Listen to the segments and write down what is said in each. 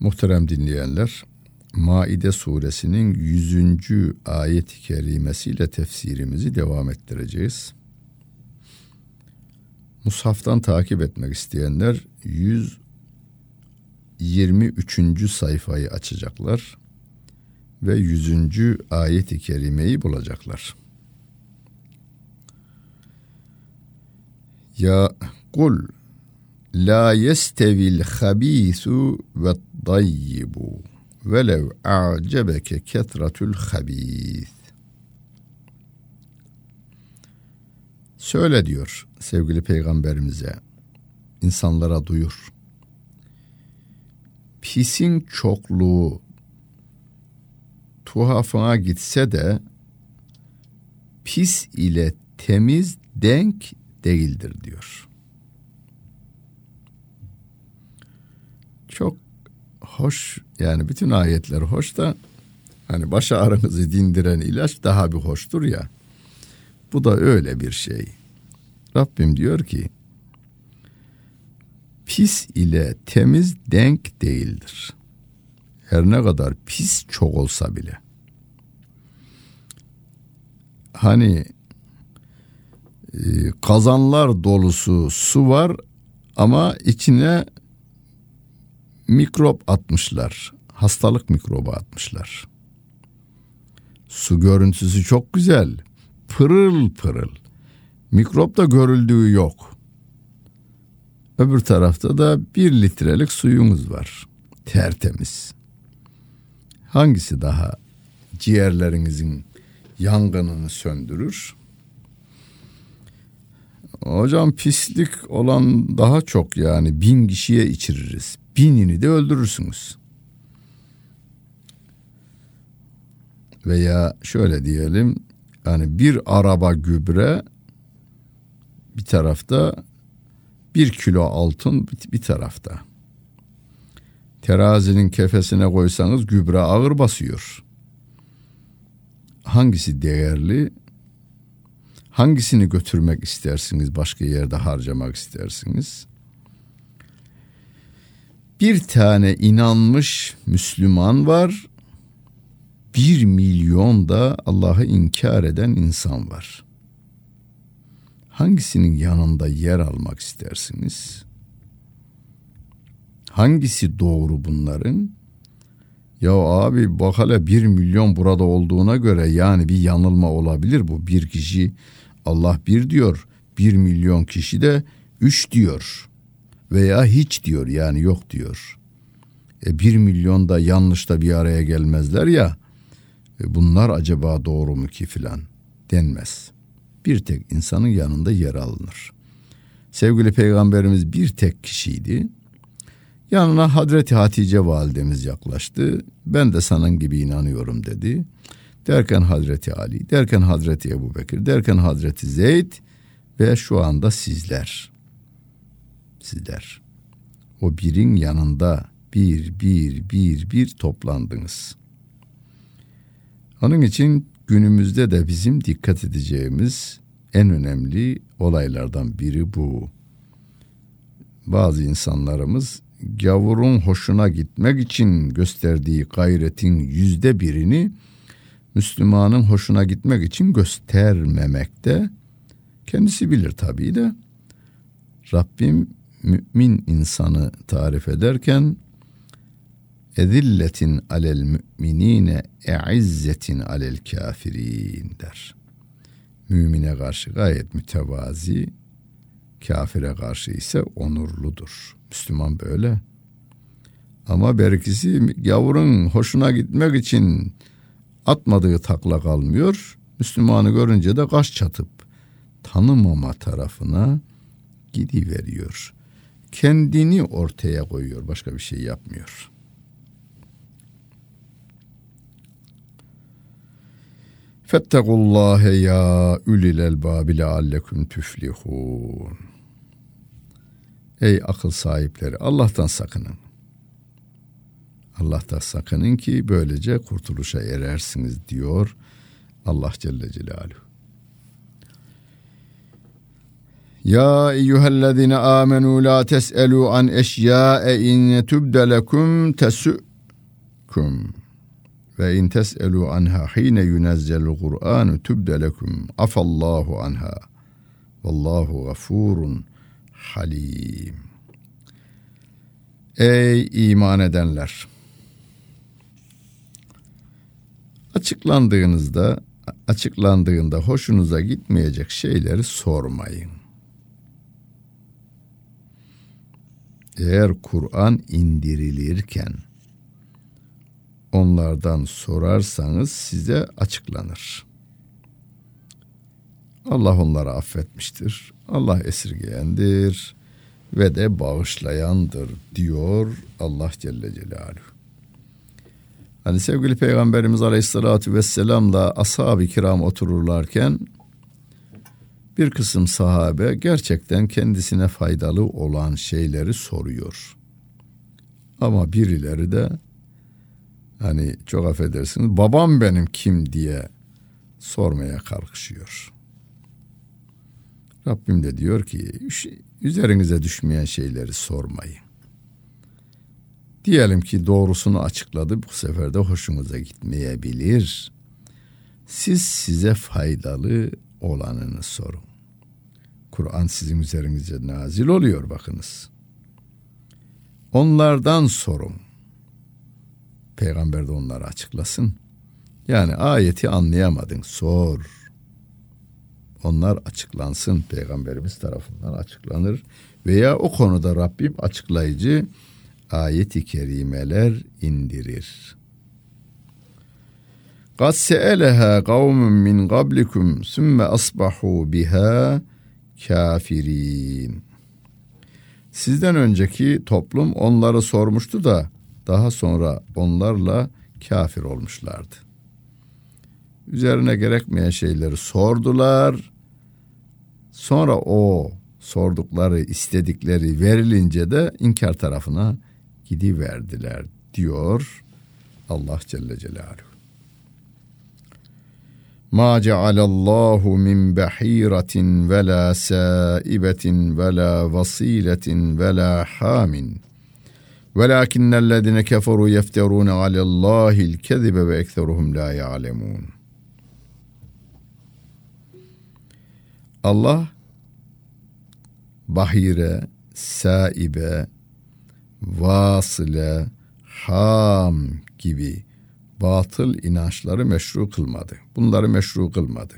Muhterem dinleyenler, Maide suresinin 100. ayet-i kerimesiyle tefsirimizi devam ettireceğiz. Mushaftan takip etmek isteyenler 123. sayfayı açacaklar ve 100. ayet-i kerimeyi bulacaklar. Ya kul la yestevil habisu ve dayyibu velev a'cebeke ketretul habis. Söyle diyor sevgili peygamberimize, insanlara duyur. Pisin çokluğu tuhafına gitse de pis ile temiz denk değildir diyor. Çok hoş yani bütün ayetler hoş da hani baş ağrınızı dindiren ilaç daha bir hoştur ya. Bu da öyle bir şey. Rabbim diyor ki pis ile temiz denk değildir. Her ne kadar pis çok olsa bile. Hani e, kazanlar dolusu su var ama içine mikrop atmışlar. Hastalık mikrobu atmışlar. Su görüntüsü çok güzel. Pırıl pırıl. Mikrop da görüldüğü yok. Öbür tarafta da bir litrelik suyumuz var. Tertemiz. Hangisi daha ciğerlerinizin yangınını söndürür? Hocam pislik olan daha çok yani bin kişiye içiririz binini de öldürürsünüz. Veya şöyle diyelim yani bir araba gübre bir tarafta bir kilo altın bir tarafta. Terazinin kefesine koysanız gübre ağır basıyor. Hangisi değerli? Hangisini götürmek istersiniz, başka yerde harcamak istersiniz? Bir tane inanmış Müslüman var. Bir milyon da Allah'ı inkar eden insan var. Hangisinin yanında yer almak istersiniz? Hangisi doğru bunların? Ya abi bak hele bir milyon burada olduğuna göre yani bir yanılma olabilir bu. Bir kişi Allah bir diyor, bir milyon kişi de üç diyor veya hiç diyor yani yok diyor. E, bir milyon da yanlış da bir araya gelmezler ya e, bunlar acaba doğru mu ki filan denmez. Bir tek insanın yanında yer alınır. Sevgili peygamberimiz bir tek kişiydi. Yanına Hazreti Hatice validemiz yaklaştı. Ben de senin gibi inanıyorum dedi. Derken Hazreti Ali, derken Hazreti Ebu Bekir, derken Hazreti Zeyd ve şu anda sizler sizler. O birin yanında bir bir bir bir toplandınız. Onun için günümüzde de bizim dikkat edeceğimiz en önemli olaylardan biri bu. Bazı insanlarımız gavurun hoşuna gitmek için gösterdiği gayretin yüzde birini Müslümanın hoşuna gitmek için göstermemekte. Kendisi bilir tabii de. Rabbim mümin insanı tarif ederken ezilletin alel müminine e'izzetin alel kafirin der. Mümine karşı gayet mütevazi, kafire karşı ise onurludur. Müslüman böyle. Ama berkisi yavurun hoşuna gitmek için atmadığı takla kalmıyor. Müslümanı görünce de kaş çatıp tanımama tarafına gidiveriyor kendini ortaya koyuyor, başka bir şey yapmıyor. Fettakullâhe ya ulil elbâbi leallekum tüflihûn. Ey akıl sahipleri Allah'tan sakının. Allah'tan sakının ki böylece kurtuluşa erersiniz diyor Allah Celle Celaluhu. Ya eyyühellezine amenu la tes'elu an eşya'e in tübde lekum tesü'kum ve in tes'elu anha hine yunezzelul Kur'anu tübde lekum afallahu anha vallahu gafurun halim. Ey iman edenler! Açıklandığınızda, açıklandığında hoşunuza gitmeyecek şeyleri sormayın. Eğer Kur'an indirilirken onlardan sorarsanız size açıklanır. Allah onları affetmiştir. Allah esirgeyendir ve de bağışlayandır diyor Allah Celle Celaluhu. Hani sevgili Peygamberimiz Aleyhisselatü Vesselam'la ashab-ı kiram otururlarken bir kısım sahabe gerçekten kendisine faydalı olan şeyleri soruyor. Ama birileri de hani çok affedersiniz babam benim kim diye sormaya kalkışıyor. Rabbim de diyor ki üzerinize düşmeyen şeyleri sormayın. Diyelim ki doğrusunu açıkladı bu sefer de hoşunuza gitmeyebilir. Siz size faydalı olanını sorun. Kur'an sizin üzerinize nazil oluyor bakınız. Onlardan sorun. Peygamber de onları açıklasın. Yani ayeti anlayamadın sor. Onlar açıklansın peygamberimiz tarafından açıklanır veya o konuda Rabbim açıklayıcı ayeti kerimeler indirir. قَدْ سَأَلَهَا قَوْمٌ مِّنْ قَبْلِكُمْ ثُمَّ أَصْبَحُوا بِهَا kafirin. Sizden önceki toplum onları sormuştu da daha sonra onlarla kafir olmuşlardı. Üzerine gerekmeyen şeyleri sordular. Sonra o sordukları, istedikleri verilince de inkar tarafına gidiverdiler diyor Allah Celle Celaluhu. Ma cealallahu min bahiratin ve la saibetin ve la vasiletin ve la hamin. وَلَاكِنَّ الَّذِينَ كَفَرُوا يَفْتَرُونَ عَلَى اللّٰهِ الْكَذِبَ وَاَكْثَرُهُمْ لَا يَعْلَمُونَ Allah bahire, saibe, vasile, ham gibi batıl inançları meşru kılmadı. Bunları meşru kılmadı.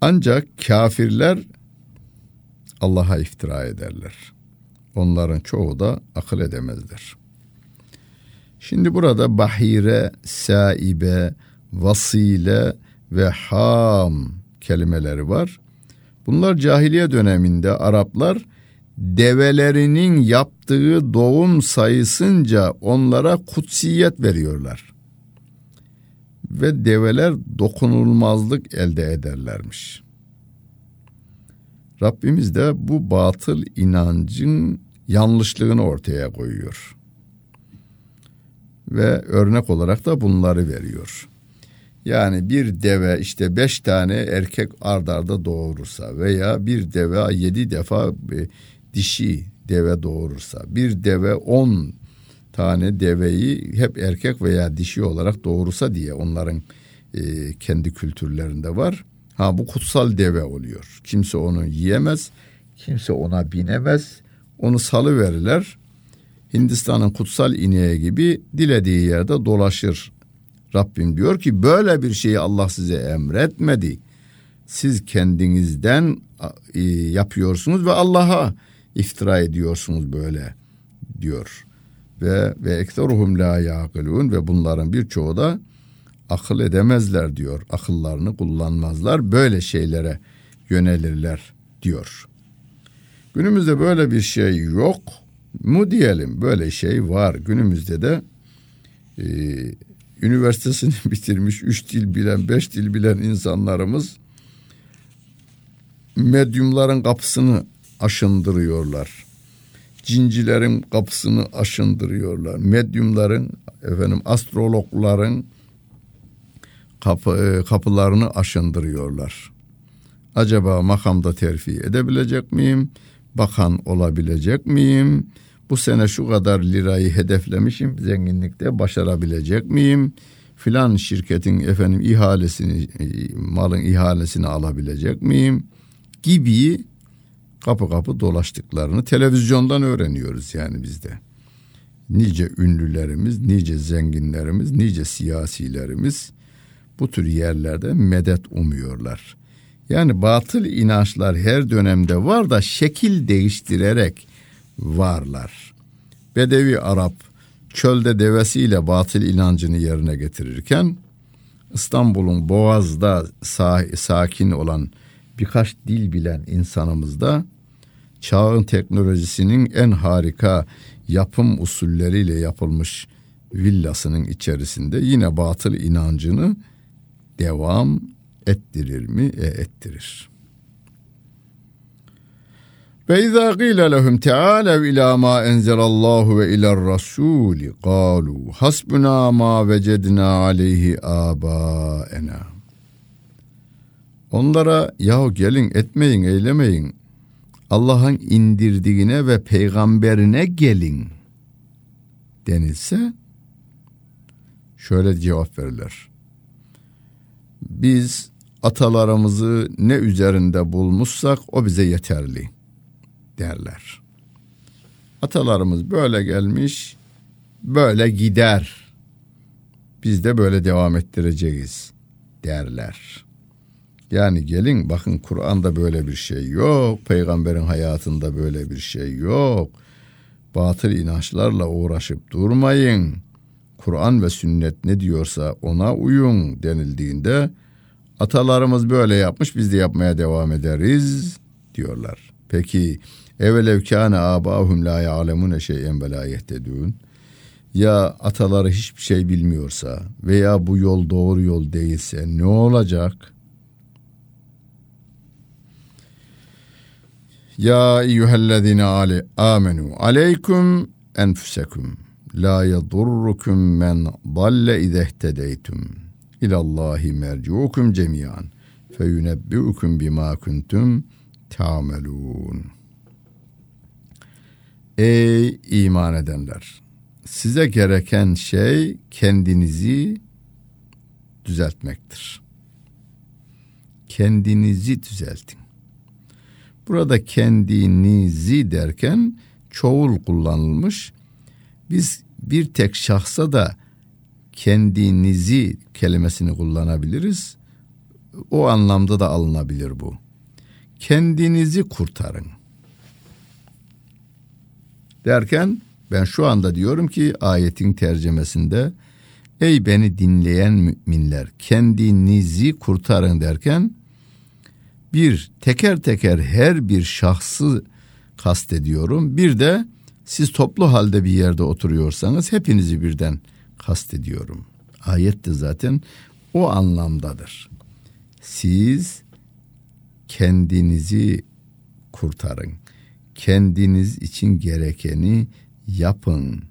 Ancak kafirler Allah'a iftira ederler. Onların çoğu da akıl edemezler. Şimdi burada bahire, saibe, vasile ve ham kelimeleri var. Bunlar cahiliye döneminde Araplar develerinin yaptığı doğum sayısınca onlara kutsiyet veriyorlar. Ve develer dokunulmazlık elde ederlermiş. Rabbimiz de bu batıl inancın yanlışlığını ortaya koyuyor. Ve örnek olarak da bunları veriyor. Yani bir deve işte beş tane erkek ardarda doğurursa veya bir deve yedi defa e, dişi deve doğurursa bir deve on tane deveyi hep erkek veya dişi olarak doğurursa diye onların e, kendi kültürlerinde var. Ha bu kutsal deve oluyor. Kimse onu yiyemez, kimse ona binemez. Onu salı verirler. Hindistan'ın kutsal ineği gibi dilediği yerde dolaşır. Rabbim diyor ki böyle bir şeyi Allah size emretmedi. Siz kendinizden e, yapıyorsunuz ve Allah'a iftira ediyorsunuz böyle diyor. Ve ve ekseruhum la yaqilun ve bunların birçoğu da akıl edemezler diyor. Akıllarını kullanmazlar. Böyle şeylere yönelirler diyor. Günümüzde böyle bir şey yok mu diyelim. Böyle şey var. Günümüzde de e, üniversitesini bitirmiş, üç dil bilen, beş dil bilen insanlarımız medyumların kapısını aşındırıyorlar. Cincilerin kapısını aşındırıyorlar. Medyumların, efendim astrologların kapı, e, kapılarını aşındırıyorlar. Acaba makamda terfi edebilecek miyim? Bakan olabilecek miyim? Bu sene şu kadar lirayı hedeflemişim. Zenginlikte başarabilecek miyim? Filan şirketin efendim ihalesini, malın ihalesini alabilecek miyim? Gibi kapı kapı dolaştıklarını televizyondan öğreniyoruz yani bizde. Nice ünlülerimiz, nice zenginlerimiz, nice siyasilerimiz bu tür yerlerde medet umuyorlar. Yani batıl inançlar her dönemde var da şekil değiştirerek varlar. Bedevi Arap çölde devesiyle batıl inancını yerine getirirken İstanbul'un Boğaz'da sakin olan birkaç dil bilen insanımız da çağın teknolojisinin en harika yapım usulleriyle yapılmış villasının içerisinde yine batıl inancını devam ettirir mi? E, ettirir. Ve izâ gîle lehum teâlev ilâ mâ enzelallahu ve ilâ'r rasûli kâlû hasbunâ mâ vecednâ aleyhi âbâenâ. Onlara yahu gelin etmeyin eylemeyin Allah'ın indirdiğine ve peygamberine gelin denilse şöyle cevap verirler. Biz atalarımızı ne üzerinde bulmuşsak o bize yeterli derler. Atalarımız böyle gelmiş, böyle gider. Biz de böyle devam ettireceğiz derler. Yani gelin bakın Kur'an'da böyle bir şey yok. Peygamberin hayatında böyle bir şey yok. Batıl inançlarla uğraşıp durmayın. Kur'an ve sünnet ne diyorsa ona uyun denildiğinde atalarımız böyle yapmış biz de yapmaya devam ederiz diyorlar. Peki evvelev kâne âbâhum lâ ya'lemûne şey'en ve lâ yehtedûn. Ya ataları hiçbir şey bilmiyorsa veya bu yol doğru yol değilse ne olacak? Ya eyyühellezine ale amenu aleykum enfusekum la yadurrukum men dalle izehtedeytum ilallahi merciukum cemiyan feyunebbiukum bima kuntum ta'melun. Ey iman edenler! Size gereken şey kendinizi düzeltmektir. Kendinizi düzeltin. Burada kendinizi derken çoğul kullanılmış. Biz bir tek şahsa da kendinizi kelimesini kullanabiliriz. O anlamda da alınabilir bu. Kendinizi kurtarın. Derken ben şu anda diyorum ki ayetin tercemesinde ey beni dinleyen müminler kendinizi kurtarın derken bir teker teker her bir şahsı kastediyorum. Bir de siz toplu halde bir yerde oturuyorsanız hepinizi birden kastediyorum. Ayet de zaten o anlamdadır. Siz kendinizi kurtarın. Kendiniz için gerekeni yapın.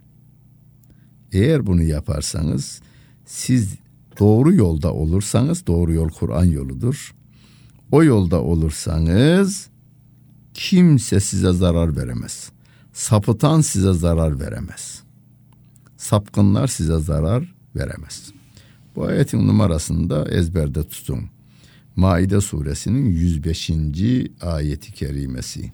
Eğer bunu yaparsanız siz doğru yolda olursanız doğru yol Kur'an yoludur o yolda olursanız kimse size zarar veremez. Sapıtan size zarar veremez. Sapkınlar size zarar veremez. Bu ayetin numarasını da ezberde tutun. Maide suresinin 105. ayeti kerimesi.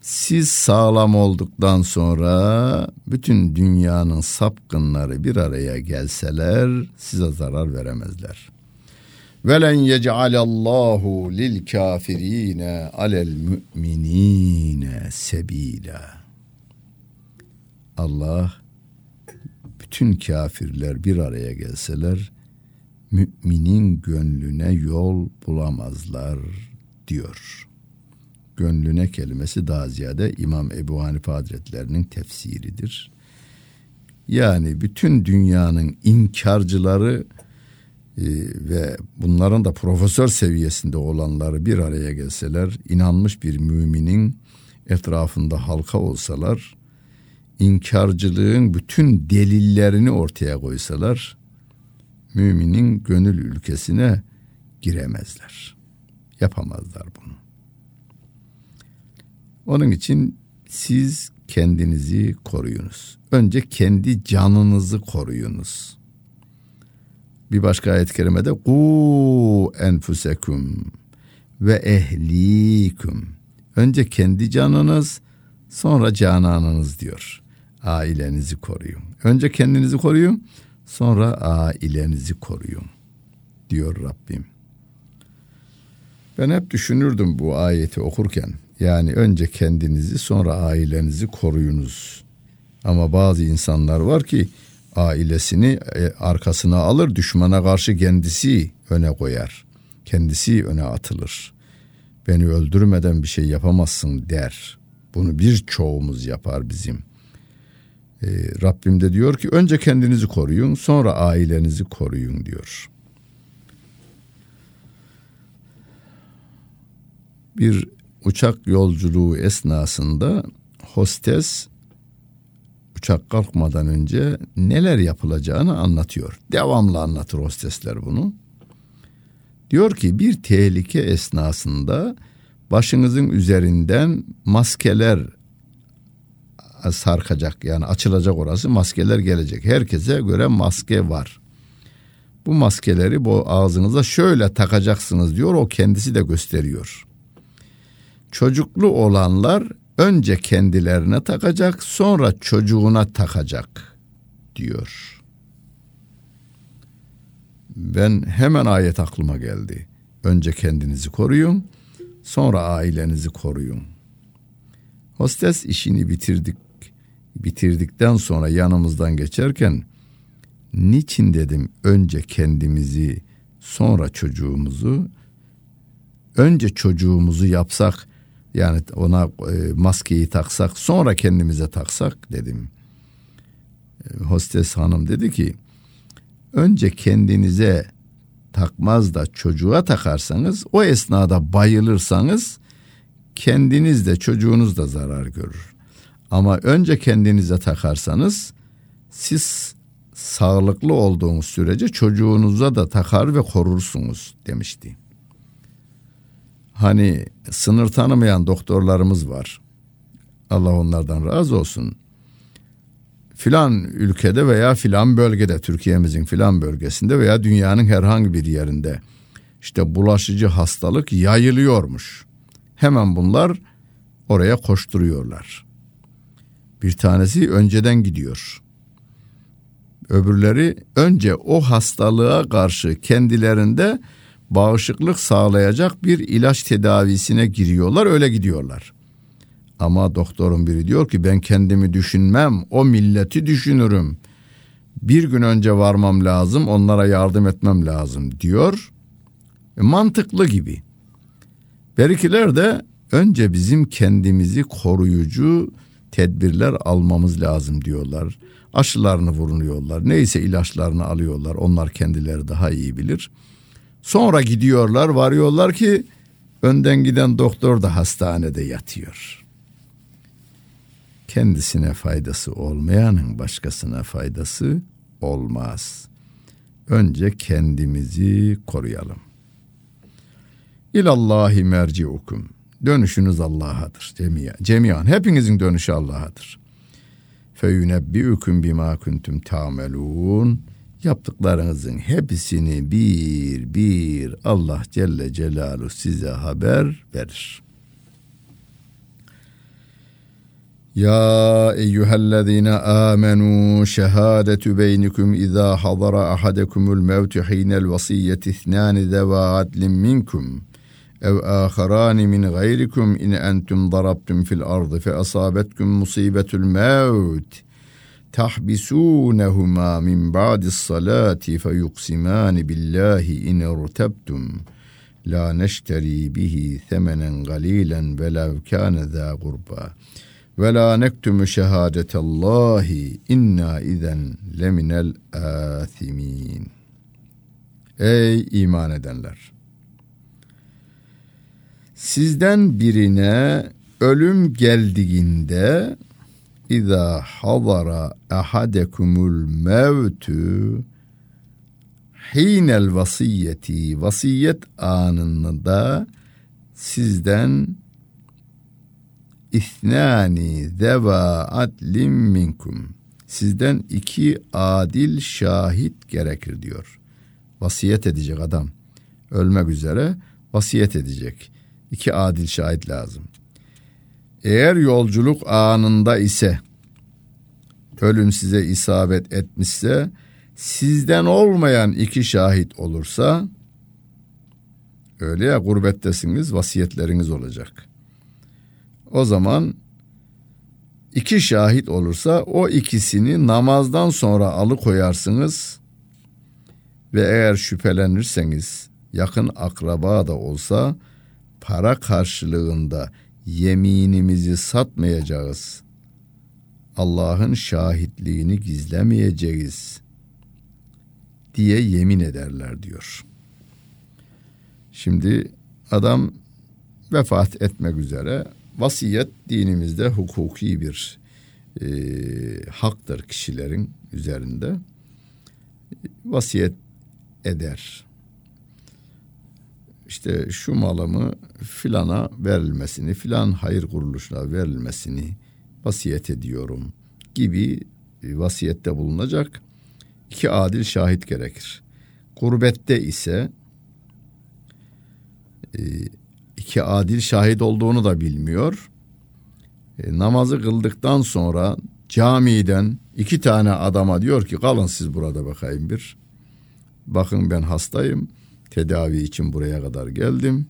Siz sağlam olduktan sonra bütün dünyanın sapkınları bir araya gelseler size zarar veremezler. Velen yec'alallahu lil kafirine alel müminine sebila. Allah bütün kafirler bir araya gelseler müminin gönlüne yol bulamazlar diyor gönlüne kelimesi daha ziyade İmam Ebu Hanife Hazretlerinin tefsiridir. Yani bütün dünyanın inkarcıları e, ve bunların da profesör seviyesinde olanları bir araya gelseler, inanmış bir müminin etrafında halka olsalar, inkarcılığın bütün delillerini ortaya koysalar, müminin gönül ülkesine giremezler. Yapamazlar bunu. Onun için siz kendinizi koruyunuz. Önce kendi canınızı koruyunuz. Bir başka ayet-i kerimede ku enfusekum ve ehlikum. Önce kendi canınız, sonra cananınız diyor. Ailenizi koruyun. Önce kendinizi koruyun, sonra ailenizi koruyun diyor Rabbim. Ben hep düşünürdüm bu ayeti okurken. Yani önce kendinizi sonra ailenizi koruyunuz. Ama bazı insanlar var ki ailesini e, arkasına alır düşmana karşı kendisi öne koyar. Kendisi öne atılır. Beni öldürmeden bir şey yapamazsın der. Bunu birçoğumuz yapar bizim. Ee, Rabbim de diyor ki önce kendinizi koruyun sonra ailenizi koruyun diyor. Bir uçak yolculuğu esnasında hostes uçak kalkmadan önce neler yapılacağını anlatıyor. Devamlı anlatır hostesler bunu. Diyor ki bir tehlike esnasında başınızın üzerinden maskeler sarkacak yani açılacak orası maskeler gelecek. Herkese göre maske var. Bu maskeleri bu ağzınıza şöyle takacaksınız diyor o kendisi de gösteriyor. Çocuklu olanlar önce kendilerine takacak sonra çocuğuna takacak diyor. Ben hemen ayet aklıma geldi. Önce kendinizi koruyun, sonra ailenizi koruyun. Hostes işini bitirdik bitirdikten sonra yanımızdan geçerken niçin dedim önce kendimizi sonra çocuğumuzu önce çocuğumuzu yapsak yani ona e, maskeyi taksak sonra kendimize taksak dedim. E, hostes hanım dedi ki önce kendinize takmaz da çocuğa takarsanız o esnada bayılırsanız kendiniz de çocuğunuz da zarar görür. Ama önce kendinize takarsanız siz sağlıklı olduğunuz sürece çocuğunuza da takar ve korursunuz demişti. Hani sınır tanımayan doktorlarımız var. Allah onlardan razı olsun. Filan ülkede veya filan bölgede Türkiye'mizin filan bölgesinde veya dünyanın herhangi bir yerinde işte bulaşıcı hastalık yayılıyormuş. Hemen bunlar oraya koşturuyorlar. Bir tanesi önceden gidiyor. Öbürleri önce o hastalığa karşı kendilerinde bağışıklık sağlayacak bir ilaç tedavisine giriyorlar öyle gidiyorlar. Ama doktorun biri diyor ki ben kendimi düşünmem o milleti düşünürüm. Bir gün önce varmam lazım onlara yardım etmem lazım diyor. E, mantıklı gibi. Berikiler de önce bizim kendimizi koruyucu tedbirler almamız lazım diyorlar. Aşılarını vurunuyorlar. Neyse ilaçlarını alıyorlar. Onlar kendileri daha iyi bilir. Sonra gidiyorlar varıyorlar ki önden giden doktor da hastanede yatıyor. Kendisine faydası olmayanın başkasına faydası olmaz. Önce kendimizi koruyalım. İlallahi merciukum. Dönüşünüz Allah'adır. Cemiyan. Cemiyan. Hepinizin dönüşü Allah'adır. Feyunebbiukum bima kuntum ta'melun yaptıklarınızın hepsini bir bir Allah Celle Celaluhu size haber verir. Ya eyyühellezine amenu şehadetu beynikum izâ hadara ahadekumul mevtu hinel vasiyyeti ithnâni zevâ adlin minkum ev âkharâni min gayrikum in entum darabtum fil ardı fe asabetkum musibetul mevt tahbisunehuma min ba'dis salati feyuksiman billahi in irtabtum la neşteri bihi semenen galilen velev kâne zâ gurba ve la nektumu şehadetallahi inna izen leminel âthimin. Ey iman edenler! Sizden birine ölüm geldiğinde İza hazara ahadekumul mevtü hinel vasiyeti vasiyet anında sizden İthnani zeva adlim minkum. Sizden iki adil şahit gerekir diyor. Vasiyet edecek adam. Ölmek üzere vasiyet edecek. İki adil şahit lazım. Eğer yolculuk anında ise ölüm size isabet etmişse sizden olmayan iki şahit olursa öyle ya gurbettesiniz vasiyetleriniz olacak. O zaman iki şahit olursa o ikisini namazdan sonra alıkoyarsınız ve eğer şüphelenirseniz yakın akraba da olsa para karşılığında yeminimizi satmayacağız. Allah'ın şahitliğini gizlemeyeceğiz diye yemin ederler diyor. Şimdi adam vefat etmek üzere vasiyet dinimizde hukuki bir e, haktır kişilerin üzerinde. Vasiyet eder işte şu malımı filana verilmesini, filan hayır kuruluşuna verilmesini vasiyet ediyorum gibi vasiyette bulunacak iki adil şahit gerekir. Gurbette ise e, iki adil şahit olduğunu da bilmiyor. E, namazı kıldıktan sonra camiden iki tane adama diyor ki kalın siz burada bakayım bir. Bakın ben hastayım tedavi için buraya kadar geldim.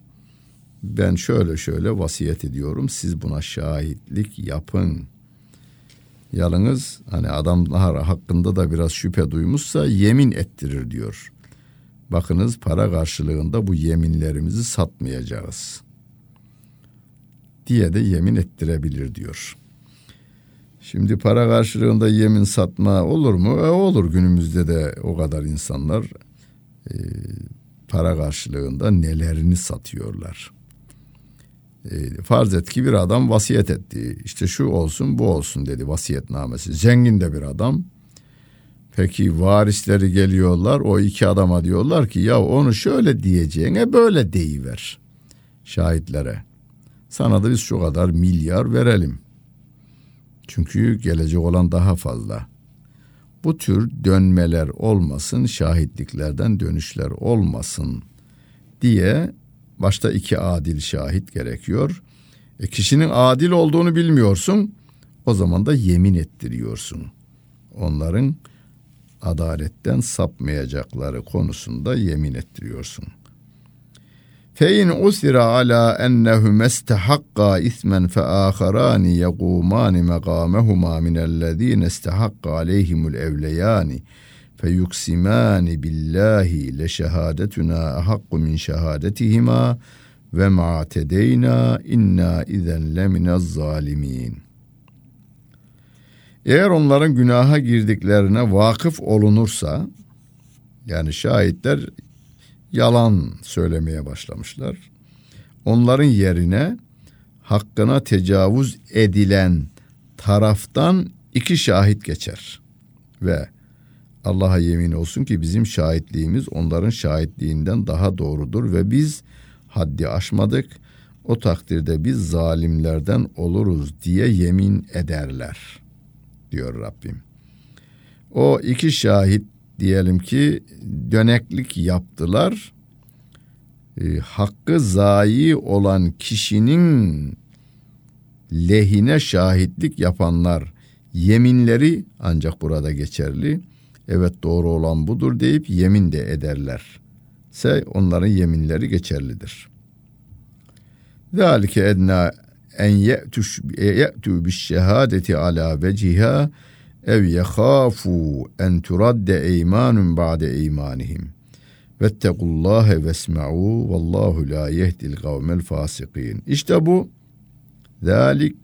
Ben şöyle şöyle vasiyet ediyorum. Siz buna şahitlik yapın. Yalnız hani adamlar hakkında da biraz şüphe duymuşsa yemin ettirir diyor. Bakınız para karşılığında bu yeminlerimizi satmayacağız. Diye de yemin ettirebilir diyor. Şimdi para karşılığında yemin satma olur mu? E olur günümüzde de o kadar insanlar e, para karşılığında nelerini satıyorlar. E, farz et ki bir adam vasiyet etti. İşte şu olsun bu olsun dedi vasiyetnamesi. Zengin de bir adam. Peki varisleri geliyorlar o iki adama diyorlar ki ya onu şöyle diyeceğine böyle deyiver şahitlere. Sana da biz şu kadar milyar verelim. Çünkü gelecek olan daha fazla bu tür dönmeler olmasın, şahitliklerden dönüşler olmasın diye başta iki adil şahit gerekiyor. E kişinin adil olduğunu bilmiyorsun, o zaman da yemin ettiriyorsun. Onların adaletten sapmayacakları konusunda yemin ettiriyorsun. Fe in usira ala ennehum istahakka ismen fe aharani yegumani megamehuma minellezine istahakka aleyhimul evleyani fe yuksimani billahi le şehadetuna ahakku min şehadetihima ve ma tedeyna inna. Eğer onların günaha girdiklerine vakıf olunursa yani şahitler yalan söylemeye başlamışlar. Onların yerine hakkına tecavüz edilen taraftan iki şahit geçer. Ve Allah'a yemin olsun ki bizim şahitliğimiz onların şahitliğinden daha doğrudur ve biz haddi aşmadık. O takdirde biz zalimlerden oluruz diye yemin ederler diyor Rabbim. O iki şahit diyelim ki döneklik yaptılar. E, hakkı zayi olan kişinin lehine şahitlik yapanlar yeminleri ancak burada geçerli. Evet doğru olan budur deyip yemin de ederler. Se onların yeminleri geçerlidir. Zalike edna en ye'tu bi şehadeti ala veciha ev yekhafu en turadde eymanun ba'de eymanihim. Vettekullâhe vesme'û vallahu la yehdil kavmel fasikin. İşte bu zalik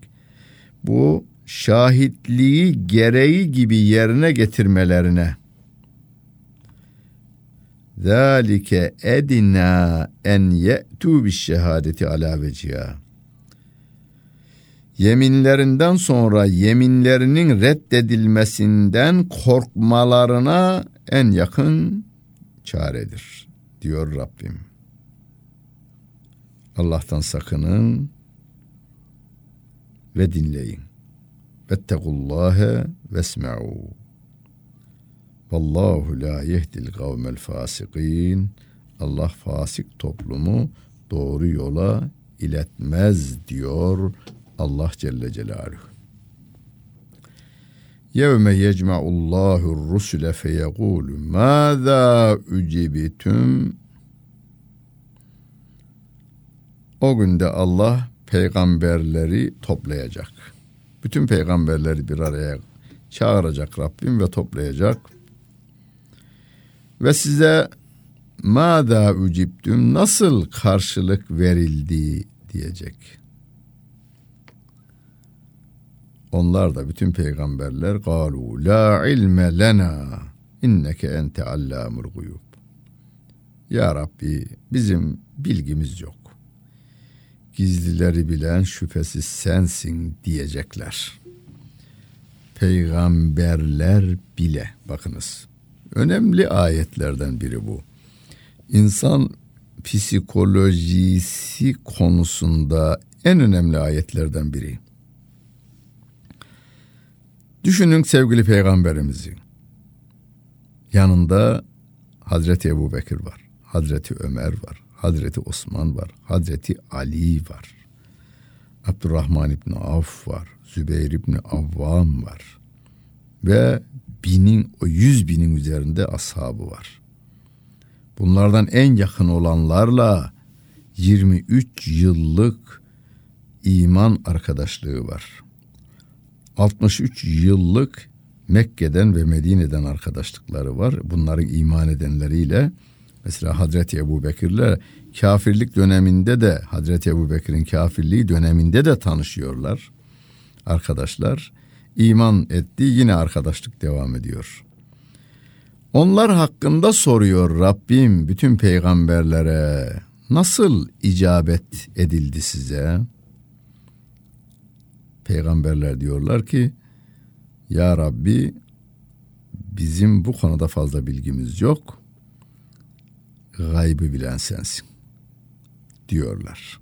bu şahitliği gereği gibi yerine getirmelerine. Edina en ye'tu bis şehadeti ala veciha yeminlerinden sonra yeminlerinin reddedilmesinden korkmalarına en yakın çaredir diyor Rabbim. Allah'tan sakının ve dinleyin. Vettekullâhe vesme'û. Vallahu la yehdil kavmel fasikin. Allah fasik toplumu doğru yola iletmez diyor Allah Celle Celaluhu. Yevme yecma'ullahu rusule feyekulu mâzâ ücibitüm O günde Allah peygamberleri toplayacak. Bütün peygamberleri bir araya çağıracak Rabbim ve toplayacak. Ve size mâzâ ücibtüm nasıl karşılık verildi diyecek. Onlar da bütün peygamberler galu la ilme lena inneke ente allamul guyub. Ya Rabbi bizim bilgimiz yok. Gizlileri bilen şüphesiz sensin diyecekler. Peygamberler bile bakınız. Önemli ayetlerden biri bu. İnsan psikolojisi konusunda en önemli ayetlerden biri. Düşünün sevgili peygamberimizi. Yanında Hazreti Ebu Bekir var. Hazreti Ömer var. Hazreti Osman var. Hazreti Ali var. Abdurrahman İbni Avf var. Zübeyir İbni Avvam var. Ve binin, o yüz binin üzerinde ashabı var. Bunlardan en yakın olanlarla 23 yıllık iman arkadaşlığı var. 63 yıllık Mekke'den ve Medine'den arkadaşlıkları var. Bunların iman edenleriyle mesela Hazreti Ebu Bekir'le kafirlik döneminde de Hazreti Ebu Bekir'in kafirliği döneminde de tanışıyorlar. Arkadaşlar iman etti yine arkadaşlık devam ediyor. Onlar hakkında soruyor Rabbim bütün peygamberlere nasıl icabet edildi size? Peygamberler diyorlar ki ya Rabbi bizim bu konuda fazla bilgimiz yok. Gaybı bilen sensin diyorlar.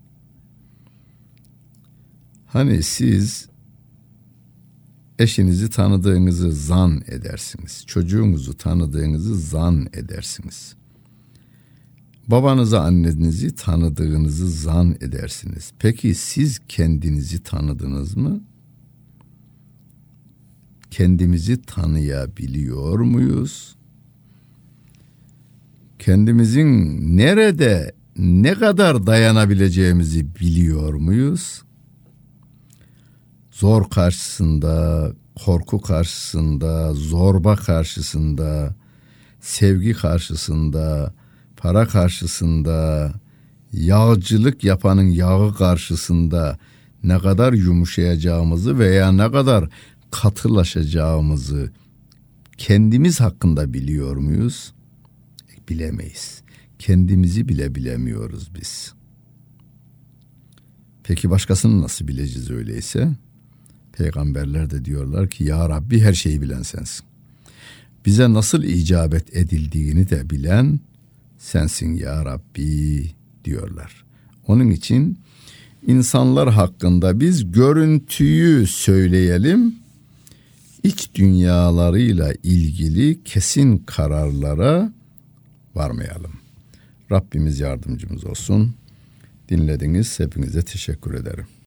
Hani siz eşinizi tanıdığınızı zan edersiniz. Çocuğunuzu tanıdığınızı zan edersiniz. Babanızı annenizi tanıdığınızı zan edersiniz. Peki siz kendinizi tanıdınız mı? Kendimizi tanıyabiliyor muyuz? Kendimizin nerede ne kadar dayanabileceğimizi biliyor muyuz? Zor karşısında, korku karşısında, zorba karşısında, sevgi karşısında, para karşısında, yağcılık yapanın yağı karşısında ne kadar yumuşayacağımızı veya ne kadar katılaşacağımızı kendimiz hakkında biliyor muyuz? Bilemeyiz. Kendimizi bile bilemiyoruz biz. Peki başkasını nasıl bileceğiz öyleyse? Peygamberler de diyorlar ki ya Rabbi her şeyi bilen sensin. Bize nasıl icabet edildiğini de bilen sensin ya Rabbi diyorlar. Onun için insanlar hakkında biz görüntüyü söyleyelim, iç dünyalarıyla ilgili kesin kararlara varmayalım. Rabbimiz yardımcımız olsun. Dinlediniz. Hepinize teşekkür ederim.